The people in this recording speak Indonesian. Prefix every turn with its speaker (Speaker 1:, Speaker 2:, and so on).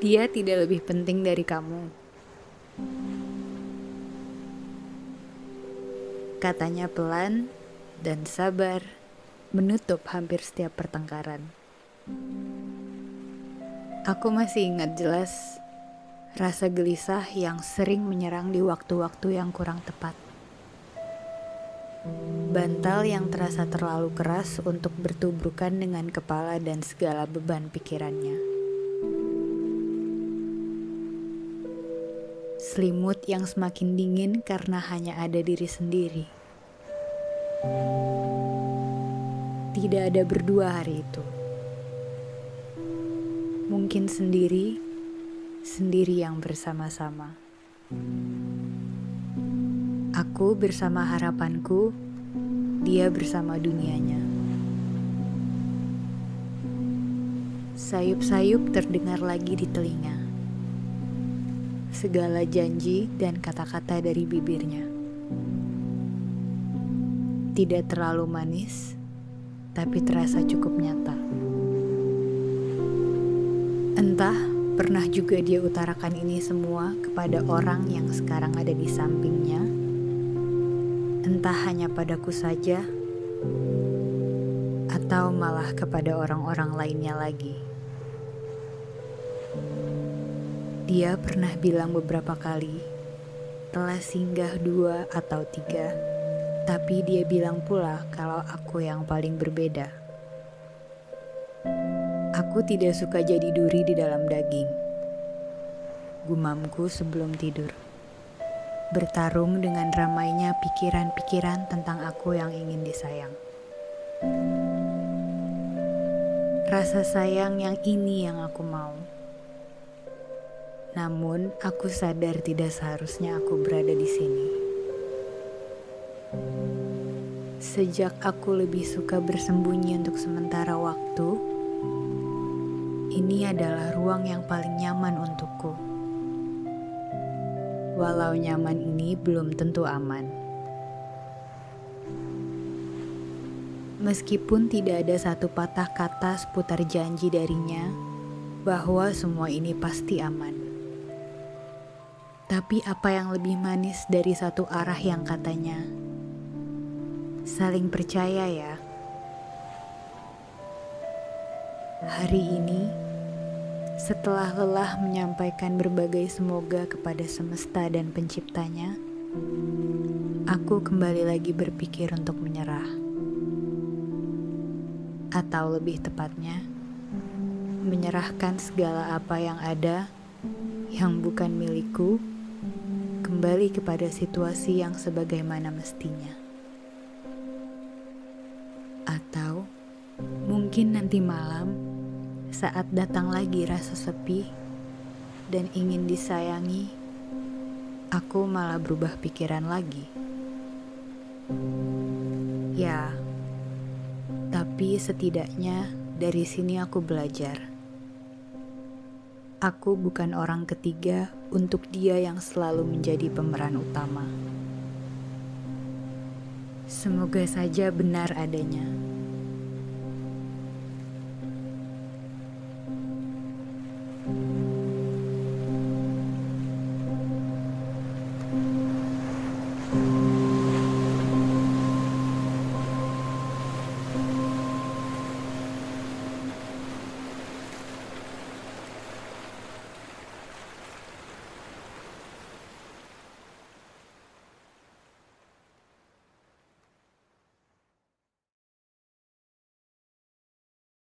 Speaker 1: Dia tidak lebih penting dari kamu. Katanya pelan dan sabar menutup hampir setiap pertengkaran. Aku masih ingat jelas rasa gelisah yang sering menyerang di waktu-waktu yang kurang tepat. Bantal yang terasa terlalu keras untuk bertubrukan dengan kepala dan segala beban pikirannya. Selimut yang semakin dingin karena hanya ada diri sendiri. Tidak ada berdua hari itu. Mungkin sendiri, sendiri yang bersama-sama. Aku bersama harapanku, dia bersama dunianya. Sayup-sayup terdengar lagi di telinga segala janji dan kata-kata dari bibirnya. Tidak terlalu manis, tapi terasa cukup nyata. Entah pernah juga dia utarakan ini semua kepada orang yang sekarang ada di sampingnya. Entah hanya padaku saja, atau malah kepada orang-orang lainnya lagi. Dia pernah bilang beberapa kali, telah singgah dua atau tiga, tapi dia bilang pula kalau aku yang paling berbeda. Aku tidak suka jadi duri di dalam daging. Gumamku sebelum tidur. Bertarung dengan ramainya pikiran-pikiran tentang aku yang ingin disayang. Rasa sayang yang ini yang aku mau namun, aku sadar tidak seharusnya aku berada di sini. Sejak aku lebih suka bersembunyi untuk sementara waktu, ini adalah ruang yang paling nyaman untukku. Walau nyaman ini belum tentu aman. Meskipun tidak ada satu patah kata seputar janji darinya bahwa semua ini pasti aman. Tapi apa yang lebih manis dari satu arah yang katanya saling percaya ya. Hari ini, setelah lelah menyampaikan berbagai semoga kepada semesta dan penciptanya, aku kembali lagi berpikir untuk menyerah. Atau lebih tepatnya, menyerahkan segala apa yang ada yang bukan milikku kembali kepada situasi yang sebagaimana mestinya. Atau mungkin nanti malam, saat datang lagi rasa sepi dan ingin disayangi, aku malah berubah pikiran lagi. Ya, tapi setidaknya dari sini aku belajar aku bukan orang ketiga untuk dia yang selalu menjadi pemeran utama. Semoga saja benar adanya.